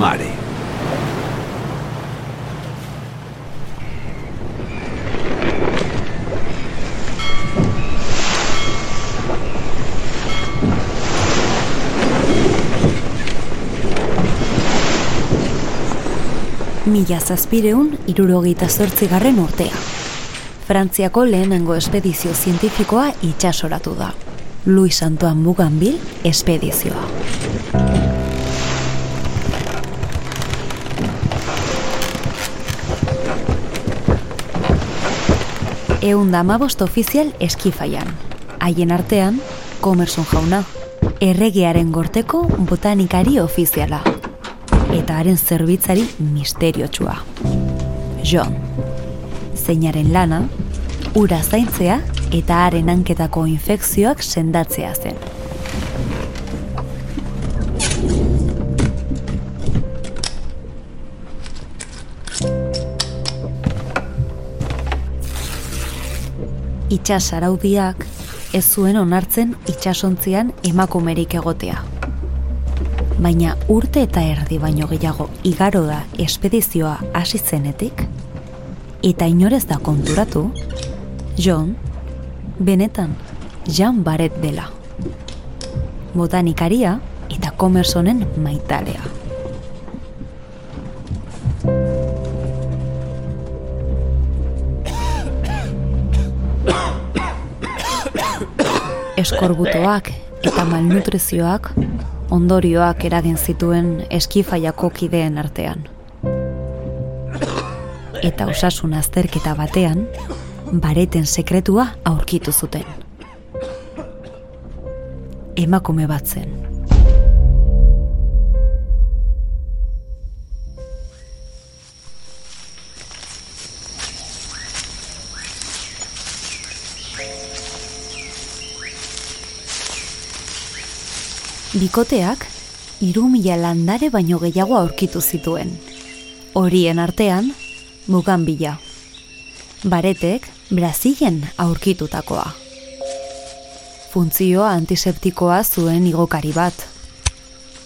mare. Mila zazpireun irurogeita zortzigarren urtea. Frantziako lehenengo espedizio zientifikoa itxasoratu da. Luis Antoine Buganbil espedizioa. Da ofizial eskifaian. Haien artean, komerson jauna, erregearen gorteko botanikari ofiziala. Eta haren zerbitzari misteriotsua. John, zeinaren lana, ura zaintzea eta haren hanketako infekzioak sendatzea zen. Itxas araudiak ez zuen onartzen itxasontzian emakumerik egotea. Baina urte eta erdi baino gehiago igaro da espedizioa hasi zenetik, eta inorez da konturatu, John, benetan, Jan Baret dela. Botanikaria eta komersonen maitalea. Eskorbutoak eta malnutrizioak ondorioak eragin zituen eskifaiako kideen artean. Eta osasun azterketa batean, bareten sekretua aurkitu zuten. Emakume bat zen. Bikoteak, iru mila landare baino gehiago aurkitu zituen. Horien artean, mugan bila. Baretek, Brazilen aurkitutakoa. Funtzioa antiseptikoa zuen igokari bat.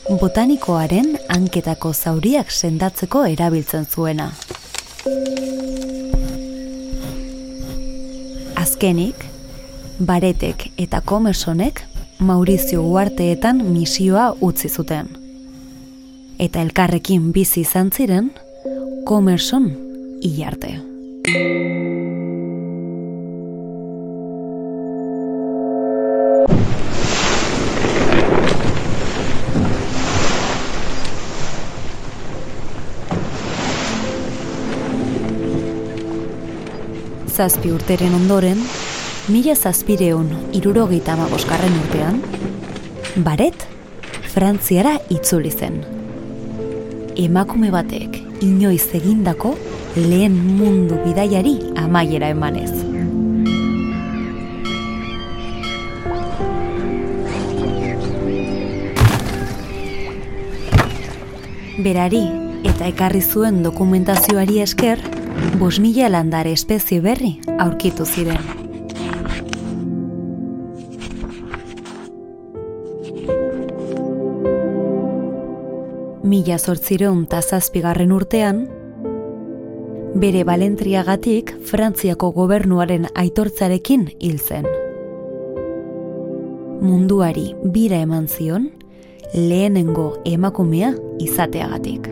Botanikoaren hanketako zauriak sendatzeko erabiltzen zuena. Azkenik, baretek eta komersonek Maurizio uarteetan misioa utzi zuten. Eta elkarrekin bizi izan ziren, komerson hilarte. zazpi urteren ondoren, mila zazpireun irurogeita amaboskarren urtean, baret, Frantziara itzuli zen. Emakume batek inoiz egindako lehen mundu bidaiari amaiera emanez. Berari eta ekarri zuen dokumentazioari esker, bos mila landare espezie berri aurkitu ziren. Mila zortzireun tazazpigarren urtean, bere balentriagatik Frantziako gobernuaren aitortzarekin hil zen. Munduari bira eman zion, lehenengo emakumea izateagatik.